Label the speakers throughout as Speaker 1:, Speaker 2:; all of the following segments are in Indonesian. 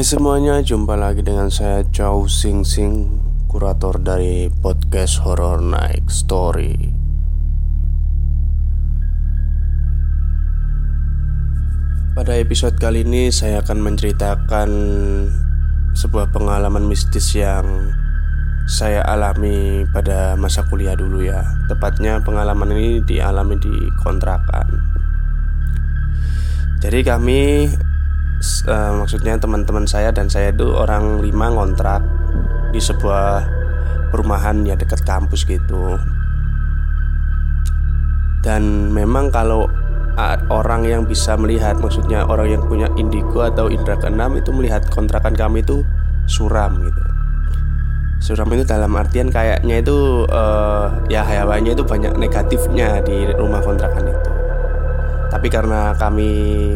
Speaker 1: Hai semuanya, jumpa lagi dengan saya Chow Sing Sing, kurator dari podcast Horror Night Story. Pada episode kali ini saya akan menceritakan sebuah pengalaman mistis yang saya alami pada masa kuliah dulu ya. Tepatnya pengalaman ini dialami di kontrakan. Jadi kami uh, maksudnya teman-teman saya dan saya itu orang lima ngontrak di sebuah perumahan ya dekat kampus gitu. Dan memang kalau orang yang bisa melihat maksudnya orang yang punya indigo atau indera keenam itu melihat kontrakan kami itu suram gitu. Suram itu dalam artian kayaknya itu uh, ya hayawannya itu banyak negatifnya di rumah kontrakan itu. Tapi karena kami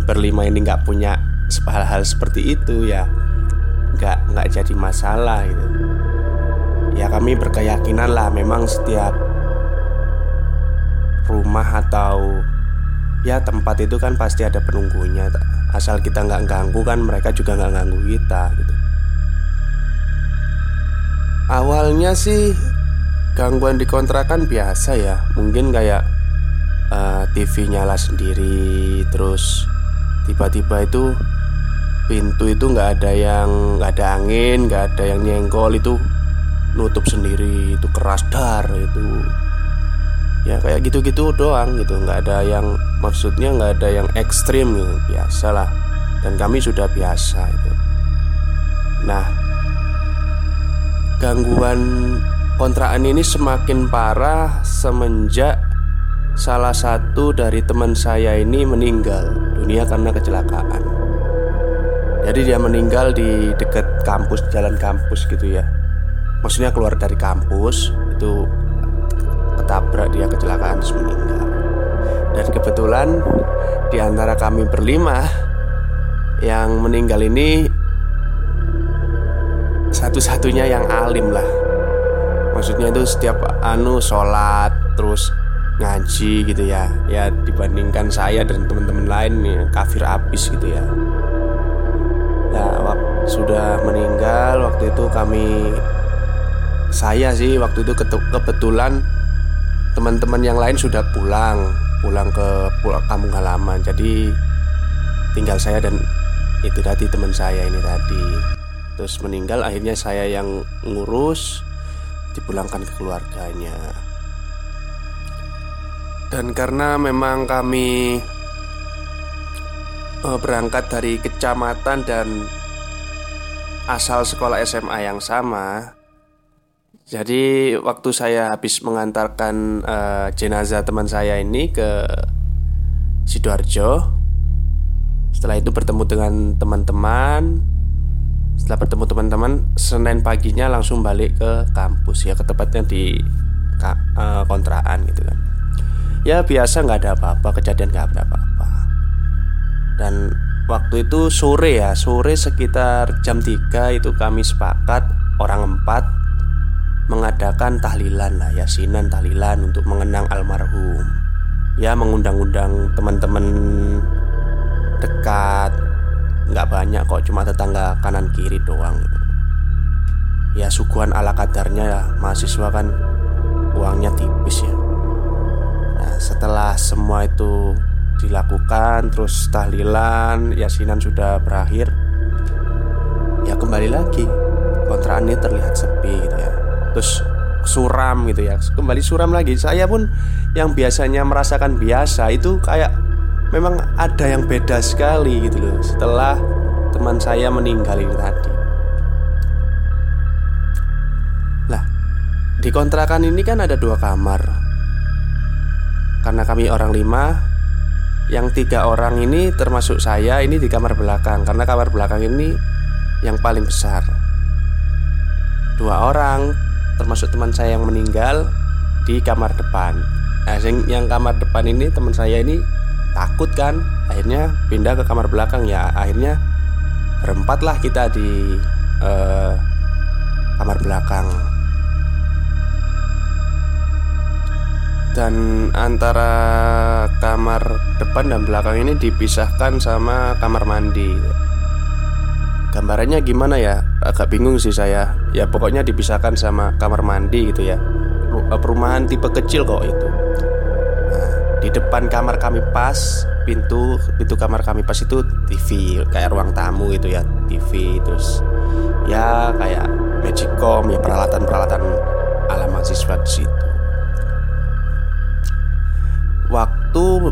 Speaker 1: berlima ini nggak punya hal-hal seperti itu ya nggak nggak jadi masalah gitu. Ya kami berkeyakinan lah memang setiap rumah atau ya tempat itu kan pasti ada penunggunya asal kita nggak ganggu kan mereka juga nggak ganggu kita gitu. Awalnya sih gangguan di kontrakan biasa ya mungkin kayak uh, eh, TV nyala sendiri terus tiba-tiba itu pintu itu nggak ada yang nggak ada angin nggak ada yang nyenggol itu nutup sendiri itu keras dar itu. Ya kayak gitu-gitu doang gitu nggak ada yang maksudnya nggak ada yang ekstrim gitu biasa lah. Dan kami sudah biasa itu. Nah gangguan kontrakan ini semakin parah semenjak salah satu dari teman saya ini meninggal dunia karena kecelakaan jadi dia meninggal di dekat kampus, jalan kampus gitu ya. Maksudnya keluar dari kampus itu ketabrak dia kecelakaan terus meninggal. Dan kebetulan di antara kami berlima yang meninggal ini satu-satunya yang alim lah. Maksudnya itu setiap anu sholat terus ngaji gitu ya ya dibandingkan saya dan teman-teman lain kafir abis gitu ya ya sudah meninggal waktu itu kami saya sih waktu itu kebetulan teman-teman yang lain sudah pulang pulang ke pulau kampung halaman. Jadi tinggal saya dan itu tadi teman saya ini tadi. Terus meninggal akhirnya saya yang ngurus dipulangkan ke keluarganya. Dan karena memang kami berangkat dari kecamatan dan asal sekolah SMA yang sama. Jadi waktu saya habis mengantarkan uh, jenazah teman saya ini ke sidoarjo, setelah itu bertemu dengan teman-teman. Setelah bertemu teman-teman, Senin paginya langsung balik ke kampus ya, ke tempatnya di uh, kontraan gitu kan. Ya biasa nggak ada apa-apa, kejadian nggak ada apa-apa. Dan waktu itu sore ya Sore sekitar jam 3 itu kami sepakat Orang empat Mengadakan tahlilan lah Yasinan tahlilan untuk mengenang almarhum. Ya mengundang-undang teman-teman Dekat. Nggak banyak kok Cuma tetangga kanan kiri doang. Ya suguhan ala kadarnya ya Mahasiswa kan Uangnya tipis ya. Nah setelah semua itu dilakukan terus tahlilan yasinan sudah berakhir. Ya kembali lagi. Kontrakan ini terlihat sepi gitu ya. Terus suram gitu ya. Kembali suram lagi. Saya pun yang biasanya merasakan biasa itu kayak memang ada yang beda sekali gitu loh setelah teman saya meninggal ini tadi. Lah di kontrakan ini kan ada dua kamar. Karena kami orang lima yang tiga orang ini termasuk saya ini di kamar belakang. Karena kamar belakang ini yang paling besar. Dua orang termasuk teman saya yang meninggal di kamar depan. Nah yang kamar depan ini teman saya ini takut kan? Akhirnya pindah ke kamar belakang. Ya Akhirnya berempat lah kita di uh, kamar belakang. Dan antara kamar depan dan belakang ini dipisahkan sama kamar mandi. Gambarannya gimana ya? Agak bingung sih saya. Ya pokoknya dipisahkan sama kamar mandi gitu ya. Eh, perumahan tipe kecil kok itu. Nah, di depan kamar kami pas pintu pintu kamar kami pas itu TV kayak ruang tamu gitu ya TV terus ya kayak magicom ya peralatan-peralatan ala mahasiswa di situ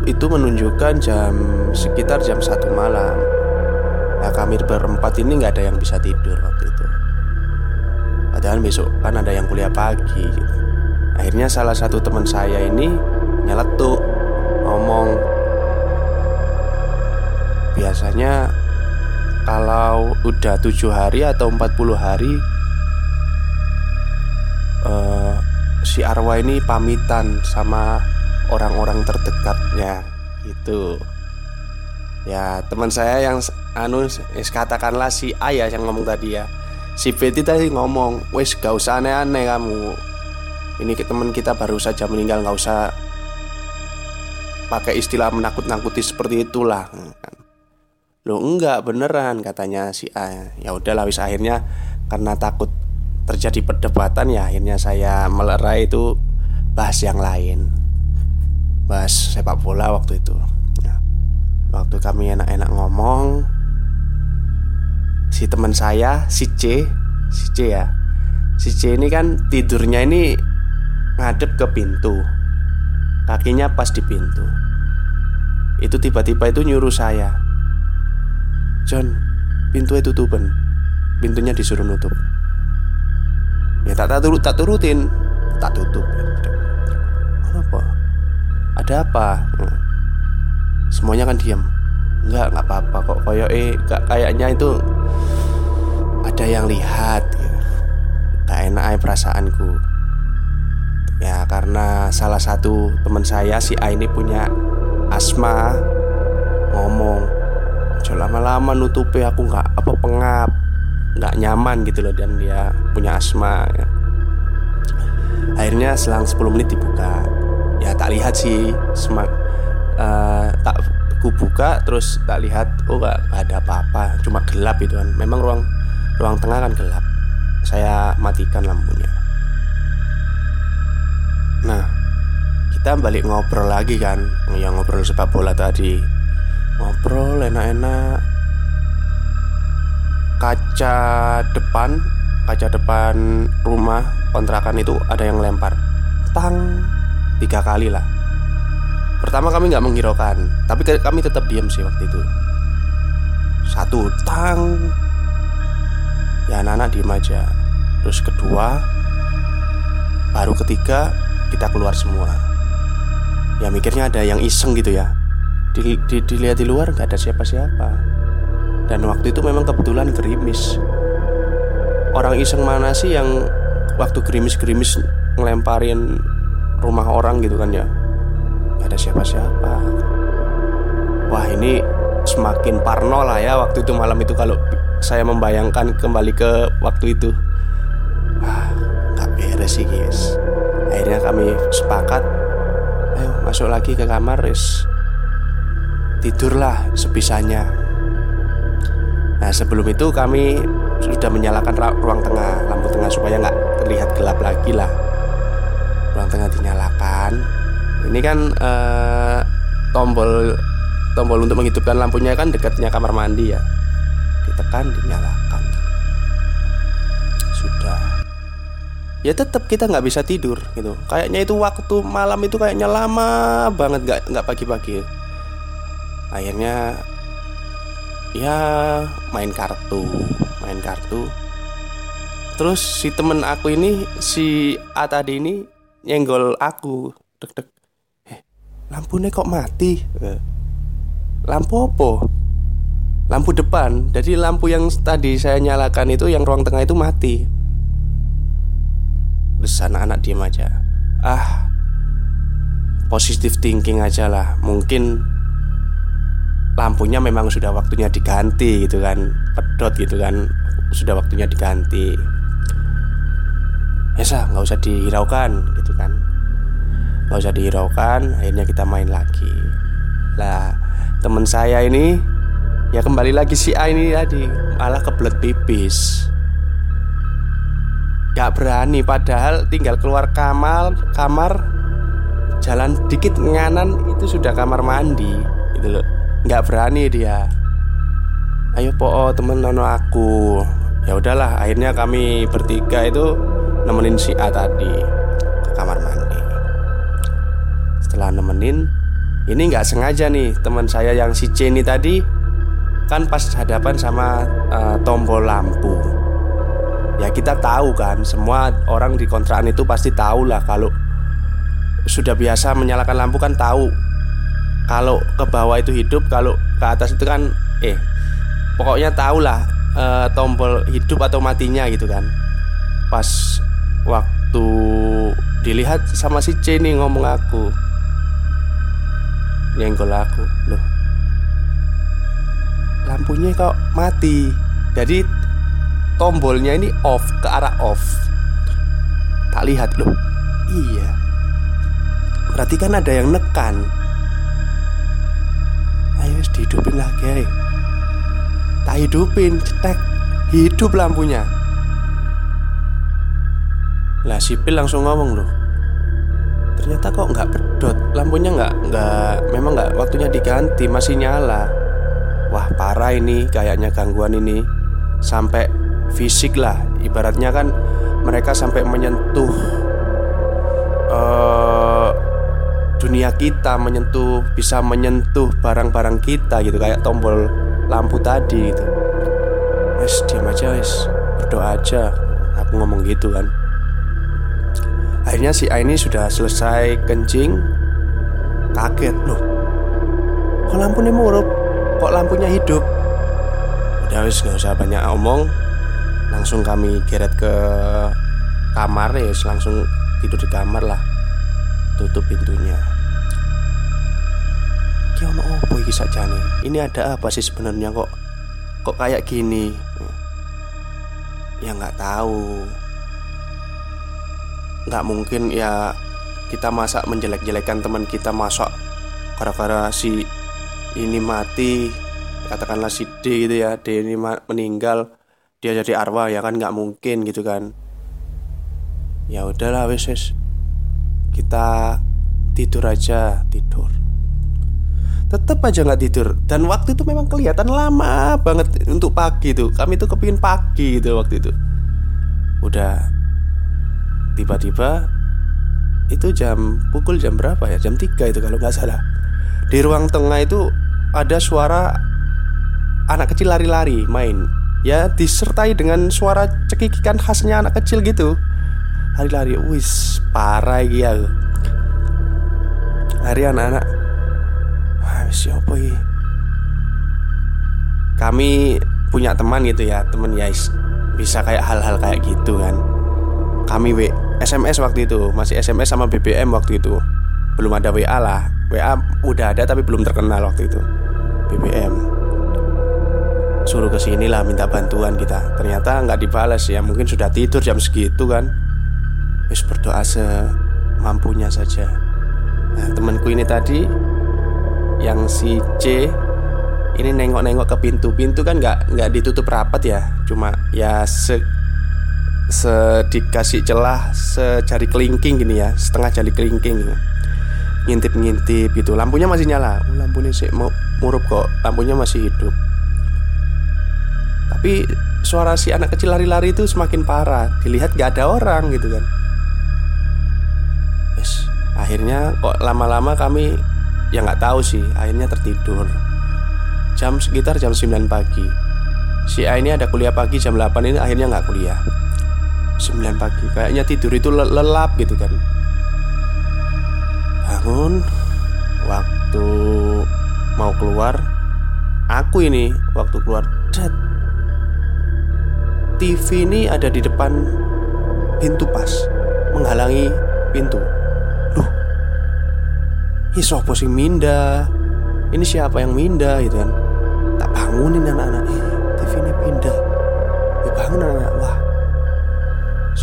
Speaker 1: waktu itu menunjukkan jam sekitar jam satu malam Nah kami berempat ini nggak ada yang bisa tidur waktu itu Padahal besok kan ada yang kuliah pagi gitu. Akhirnya salah satu teman saya ini nyeletuk Ngomong Biasanya kalau udah tujuh hari atau 40 hari uh, Si arwah ini pamitan sama orang-orang terdekatnya Gitu Ya teman saya yang anu katakanlah si A ya yang ngomong tadi ya. Si Betty tadi ngomong Wes gak usah aneh-aneh kamu. Ini teman kita baru saja meninggal gak usah Pakai istilah menakut-nakuti seperti itulah. Lo enggak beneran katanya si A. Ya udahlah wis akhirnya Karena takut terjadi perdebatan ya Akhirnya saya melerai itu Bahas yang lain Bahas sepak bola waktu itu. Nah, Waktu kami enak-enak ngomong si teman saya si C si C ya. Si C ini kan tidurnya ini ngadep ke pintu. Kakinya pas di pintu. Itu tiba-tiba itu nyuruh saya John pintu itu tutupan pintunya disuruh nutup. Ya tak tak turut tak turutin tak tutup. Apa ada apa? Semuanya kan diam Enggak, nggak apa-apa kok. Koyo eh kayaknya itu ada yang lihat gitu. Enak aja perasaanku. Ya karena salah satu teman saya si A ini punya asma. Ngomong Jangan lama-lama nutupi aku nggak apa pengap nggak nyaman gitu loh. Dan dia punya asma ya. Akhirnya selang 10 menit dibuka Ya tak lihat sih. Semak, uh, Tak ku buka terus tak lihat oh gak, gak ada apa-apa. Cuma gelap itu kan. Memang ruang ruang tengah kan gelap. Saya matikan lampunya. Nah kita balik ngobrol lagi kan. Yang ngobrol sepak bola tadi. Ngobrol enak-enak. Kaca depan kaca depan rumah kontrakan itu ada yang lempar. Tang tiga kali lah. Pertama kami nggak menghiraukan Tapi kami tetap diam sih waktu itu. Satu tang. Ya anak-anak diem aja. Terus kedua Baru ketiga Kita keluar semua. Ya mikirnya ada yang iseng gitu ya. Di, di, Dilihat di luar nggak ada siapa-siapa. Dan waktu itu memang kebetulan gerimis. Orang iseng mana sih yang Waktu gerimis-gerimis Ngelemparin rumah orang gitu kan ya. Gak ada siapa-siapa. Wah ini semakin parno lah ya waktu itu malam itu kalau saya membayangkan kembali ke waktu itu. Wah gak beres sih guys. Akhirnya kami sepakat Ayo masuk lagi ke kamar res Tidurlah sebisanya Nah sebelum itu kami sudah menyalakan ruang tengah Lampu tengah supaya nggak terlihat gelap lagi lah. Ruang tengah ini kan uh, tombol tombol untuk menghidupkan lampunya kan dekatnya kamar mandi ya. Ditekan dinyalakan. Sudah. Ya tetap kita nggak bisa tidur gitu. Kayaknya itu waktu malam itu kayaknya lama banget nggak nggak pagi-pagi. Akhirnya ya main kartu, main kartu. Terus si temen aku ini si A tadi ini nyenggol aku dek dek lampunya kok mati? Eh, lampu apa? Lampu depan. Jadi lampu yang tadi saya nyalakan itu yang ruang tengah itu mati. Terus anak-anak diem aja. Ah positive thinking aja lah. Mungkin lampunya memang sudah waktunya diganti gitu kan. Pedot gitu kan. Sudah waktunya diganti. Ya nggak usah dihiraukan gitu kan Gak usah dihiraukan Akhirnya kita main lagi. Lah temen saya ini Ya kembali lagi si A ini tadi Malah kebelet pipis. Gak berani Padahal tinggal keluar kamar Kamar Jalan dikit nganan Itu sudah kamar mandi Gitu loh. Gak berani dia. Ayo po temen nono aku. Ya udahlah akhirnya kami bertiga itu Nemenin si A tadi Setelah nemenin. Ini nggak sengaja nih teman saya yang si ini tadi. Kan pas hadapan sama uh, tombol lampu. Ya kita tahu kan semua orang di kontrakan itu pasti tahu lah kalau sudah biasa menyalakan lampu kan tahu. Kalau ke bawah itu hidup kalau ke atas itu kan eh pokoknya tahu lah uh, tombol hidup atau matinya gitu kan. Pas waktu dilihat sama si nih ngomong aku nyenggol aku. Loh. Lampunya kok mati. Jadi tombolnya ini off ke arah off. Tak lihat loh. Iya. Berarti kan ada yang nekan. Ayo dihidupin lagi. Tak hidupin cetek. Hidup lampunya. Lah sipil langsung ngomong loh Ternyata kok nggak pedot. Lampunya nggak nggak memang nggak waktunya diganti masih nyala. Wah parah ini kayaknya gangguan ini. Sampai fisik lah Ibaratnya kan mereka sampai menyentuh uh, Dunia kita menyentuh Bisa menyentuh barang-barang kita gitu Kayak tombol lampu tadi gitu. Wes diam aja wes. Berdoa aja. Aku ngomong gitu kan Akhirnya si A ini sudah selesai kencing Kaget loh Kok lampunya murup kok lampunya hidup Udah wis gak usah banyak omong Langsung kami geret ke kamar ya Langsung tidur di kamar lah Tutup pintunya Ki ono opo iki sakjane? Ini ada apa sih sebenarnya kok kok kayak gini? Ya nggak tahu. Nggak mungkin ya kita masak menjelek-jelekan teman kita masak gara-gara si ini mati katakanlah si D gitu ya D ini meninggal dia jadi arwah ya kan nggak mungkin gitu kan. Ya udahlah wes wes. Kita tidur aja tidur. Tetap aja nggak tidur. Dan waktu itu memang kelihatan lama banget untuk pagi tuh. Kami tuh kepingin pagi gitu waktu itu. Udah tiba-tiba itu jam pukul jam berapa ya? Jam 3 itu kalau nggak salah. Di ruang tengah itu ada suara anak kecil lari-lari main. Ya disertai dengan suara cekikikan khasnya anak kecil gitu. Lari-lari, wis parah ya. Lari anak-anak Wah, siapa ini? Kami punya teman gitu ya Teman ya bisa kayak hal-hal kayak gitu kan. Kami W SMS waktu itu. Masih SMS sama BBM waktu itu. Belum ada WA lah. WA udah ada tapi belum terkenal waktu itu. BBM Suruh ke sini lah minta bantuan kita. Ternyata nggak dibalas ya. Mungkin sudah tidur jam segitu kan. Wis berdoa semampunya saja. Nah temanku ini tadi Yang si C Ini nengok-nengok ke pintu. Pintu kan nggak nggak ditutup rapat ya. Cuma ya se sedikasih celah sejari kelingking gini ya setengah jari kelingking gitu. ngintip-ngintip gitu. Lampunya masih nyala. Oh, lampunya sih mau murup kok. Lampunya masih hidup. Tapi suara si anak kecil lari-lari itu semakin parah. Dilihat gak ada orang gitu kan. Yes, akhirnya kok lama-lama kami Ya nggak tahu sih. Akhirnya tertidur. Jam sekitar jam 9 pagi. Si A ini ada kuliah pagi jam 8 ini akhirnya nggak kuliah 9 pagi. Kayaknya tidur itu lelap gitu kan. Bangun Waktu mau keluar. Aku ini waktu keluar Dad, TV ini ada di depan pintu pas Menghalangi pintu. Loh Ini sopo sing minda? Ini siapa yang minda gitu kan? Tak bangunin anak-anak. TV ini pindah. Ya bangun anak-anak. Wah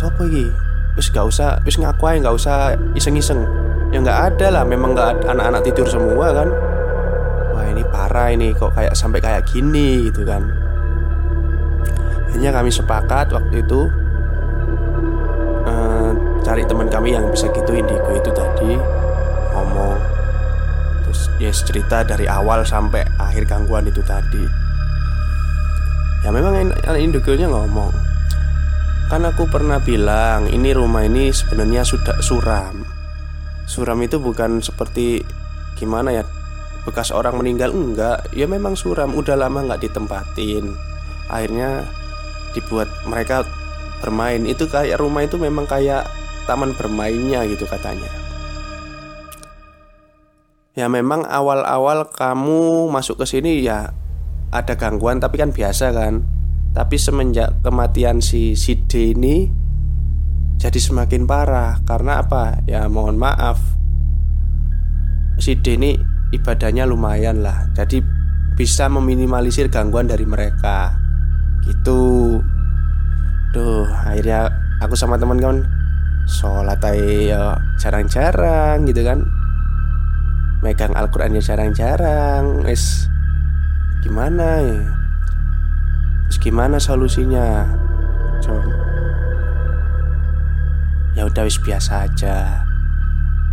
Speaker 1: Sopo ini Wis gak usah Wis ngaku aja gak usah iseng-iseng. Ya gak ada lah Memang gak anak-anak tidur semua kan. Wah ini parah ini kok kayak sampai kayak gini gitu kan. Akhirnya kami sepakat waktu itu uh, Cari teman kami yang bisa gitu indigo itu tadi Ngomong. Terus ya yes, cerita dari awal sampai akhir gangguan itu tadi. Ya memang indigonya ngomong Kan aku pernah bilang Ini rumah ini sebenarnya sudah suram. Suram itu bukan seperti Gimana ya Bekas orang meninggal Enggak. Ya memang suram Udah lama nggak ditempatin. Akhirnya dibuat mereka bermain. Itu kayak rumah itu memang kayak taman bermainnya gitu katanya. Ya memang awal-awal kamu masuk ke sini ya ada gangguan tapi kan biasa kan tapi semenjak kematian si si ini jadi semakin parah. Karena apa? Ya mohon maaf. Si D ini ibadahnya lumayan lah. Jadi bisa meminimalisir gangguan dari mereka. Gitu. Duh akhirnya aku sama teman-teman Sholat aja jarang-jarang gitu kan. Megang Al-Quran ya jarang-jarang. Wis Gimana ya gimana solusinya Jom Ya udah wis biasa aja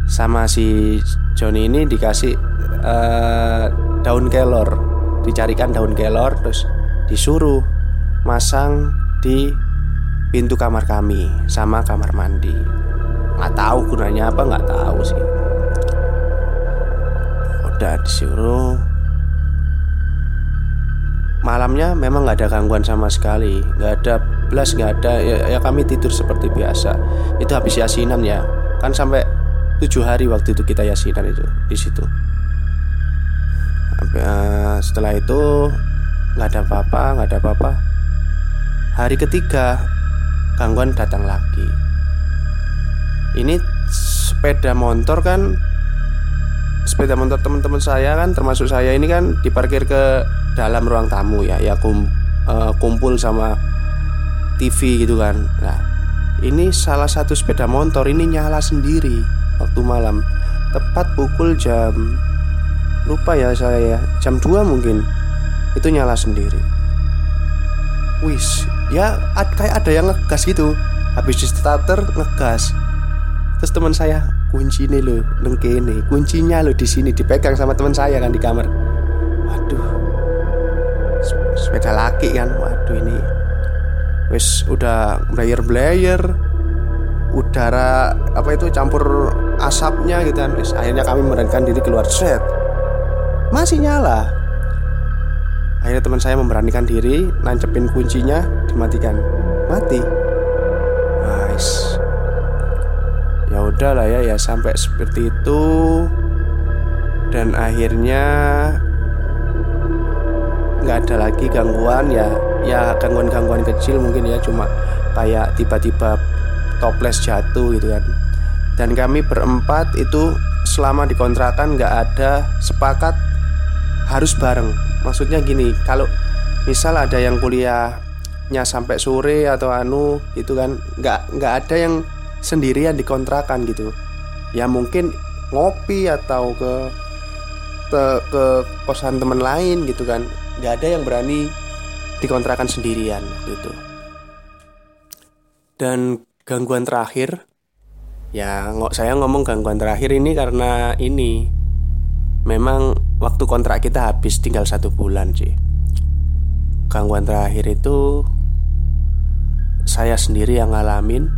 Speaker 1: Sama si Johnny ini dikasih uh, daun kelor Dicarikan daun kelor Terus disuruh masang di pintu kamar kami sama kamar mandi. Nggak tahu gunanya apa nggak tahu sih. Udah disuruh Malamnya memang nggak ada gangguan sama sekali. Nggak ada belas nggak ada ya, ya kami tidur seperti biasa. Itu habis yasinan ya. Kan sampai tujuh hari waktu itu kita yasinan itu di situ. Eh, setelah itu nggak ada apa-apa nggak ada apa-apa. Hari ketiga Gangguan datang lagi. Ini sepeda motor kan Sepeda motor teman-teman saya kan Termasuk saya ini kan Diparkir ke dalam ruang tamu ya Ya kum, uh, kumpul sama TV gitu kan. Nah ini salah satu sepeda motor ini nyala sendiri Waktu malam. Tepat pukul jam Lupa ya saya Jam 2 mungkin Itu nyala sendiri. Wis ya kayak ada yang ngegas gitu. Habis di starter ngegas. Terus teman saya kunci ini lo nengke ini kuncinya lo di sini dipegang sama teman saya kan di kamar sepeda laki kan. Waduh ini wis udah blayer blayer udara apa itu campur asapnya gitu kan. Wis akhirnya kami memberanikan diri keluar. Set masih nyala. Akhirnya teman saya memberanikan diri Nancepin kuncinya Dimatikan. Mati. Nice Ya udah lah ya Ya sampai seperti itu. Dan akhirnya nggak ada lagi gangguan ya Ya gangguan-gangguan kecil mungkin ya Cuma kayak tiba-tiba toples jatuh gitu kan Dan kami berempat itu selama dikontrakan nggak ada sepakat harus bareng Maksudnya gini, kalau misal ada yang kuliahnya sampai sore atau anu gitu kan, nggak nggak ada yang sendirian dikontrakan gitu. Ya mungkin ngopi atau ke ke, ke kosan teman lain gitu kan. Nggak ada yang berani dikontrakan sendirian gitu. Dan gangguan terakhir ya nggak saya ngomong gangguan terakhir ini karena ini. Memang waktu kontrak kita habis tinggal satu bulan sih. Gangguan terakhir itu saya sendiri yang ngalamin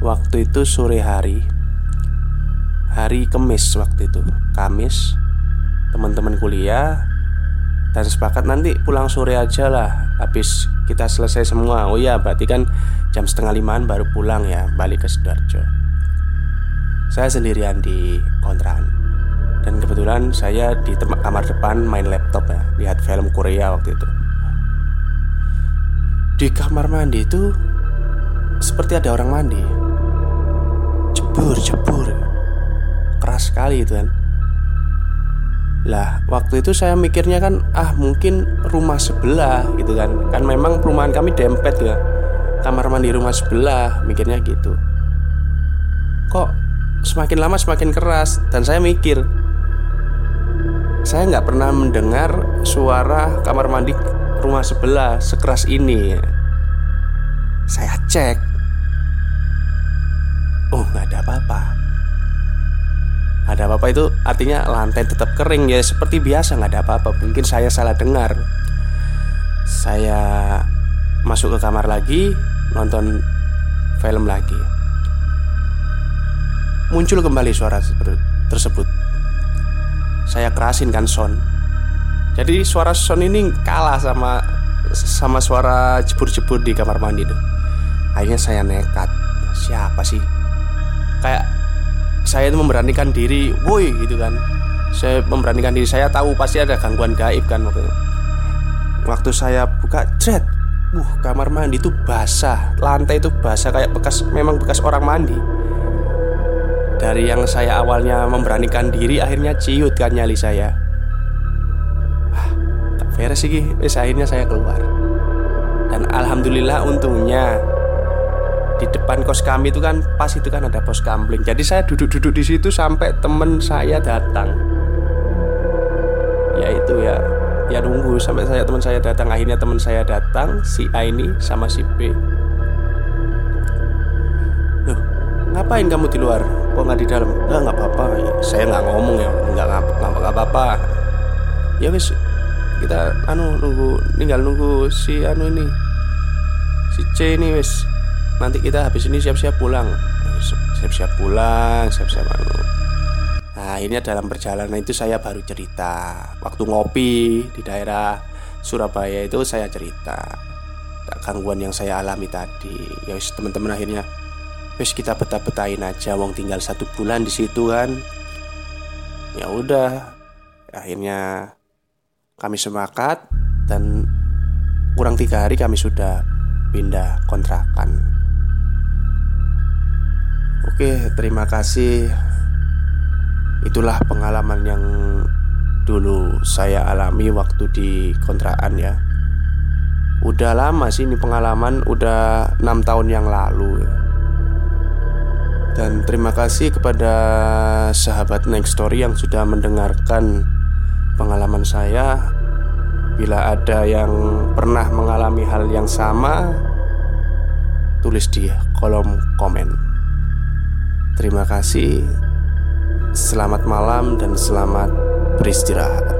Speaker 1: waktu itu sore hari. Hari kemis waktu itu kamis. Teman-teman kuliah dan sepakat nanti pulang sore aja lah habis kita selesai semua. Oh iya berarti kan jam setengah limaan baru pulang ya balik ke Sidoarjo. Saya sendirian di kontrakan. Dan kebetulan saya di kamar depan main laptop ya lihat film Korea waktu itu. Di kamar mandi itu seperti ada orang mandi. Jebur jebur. Keras sekali itu kan lah waktu itu saya mikirnya kan ah mungkin rumah sebelah gitu kan. Kan memang perumahan kami dempet ya. Kamar mandi rumah sebelah mikirnya gitu. Kok semakin lama semakin keras? Dan saya mikir saya nggak pernah mendengar suara kamar mandi rumah sebelah sekeras ini. Saya cek, oh nggak ada apa-apa. Ada apa-apa itu artinya lantai tetap kering ya seperti biasa nggak ada apa-apa. Mungkin saya salah dengar. Saya masuk ke kamar lagi nonton film lagi. Muncul kembali suara tersebut. Saya kerasin kan sound. Jadi suara sound ini kalah sama sama suara jebur-jebur di kamar mandi tuh. Akhirnya saya nekat. Siapa sih? Kayak saya itu memberanikan diri, woi gitu kan. Saya memberanikan diri. Saya tahu pasti ada gangguan gaib kan waktu itu. Waktu saya buka jet, uh kamar mandi itu basah, lantai itu basah kayak bekas memang bekas orang mandi. Dari yang saya awalnya memberanikan diri Akhirnya ciut kan nyali saya Wah, tak beres sih akhirnya saya keluar Dan Alhamdulillah untungnya di depan kos kami itu kan pas itu kan ada pos kampling. Jadi saya duduk-duduk di situ sampai temen saya datang. Ya itu ya, ya nunggu sampai saya teman saya datang. Akhirnya teman saya datang si A ini sama si B. Loh, ngapain kamu di luar? Kok nggak di dalam? Enggak, nggak apa-apa. Saya nggak ngomong ya, nggak nggak apa-apa. Ya wis, kita anu nunggu, tinggal nunggu si anu ini, si C ini wis. Nanti kita habis ini siap-siap pulang. Siap-siap pulang, siap-siap anu. Nah, akhirnya dalam perjalanan itu saya baru cerita. Waktu ngopi di daerah Surabaya itu saya cerita. Gangguan yang saya alami tadi. Ya teman-teman akhirnya Wis kita betah-betahin aja. Wong tinggal satu bulan di situ kan. Ya udah Akhirnya Kami sepakat Dan Kurang tiga hari kami sudah Pindah kontrakan Oke terima kasih. Itulah pengalaman yang Dulu saya alami waktu di kontrakan ya. Udah lama sih ini pengalaman Udah enam tahun yang lalu ya. Dan terima kasih kepada sahabat Next Story yang sudah mendengarkan pengalaman saya. Bila ada yang pernah mengalami hal yang sama Tulis di kolom komen Terima kasih. Selamat malam dan selamat beristirahat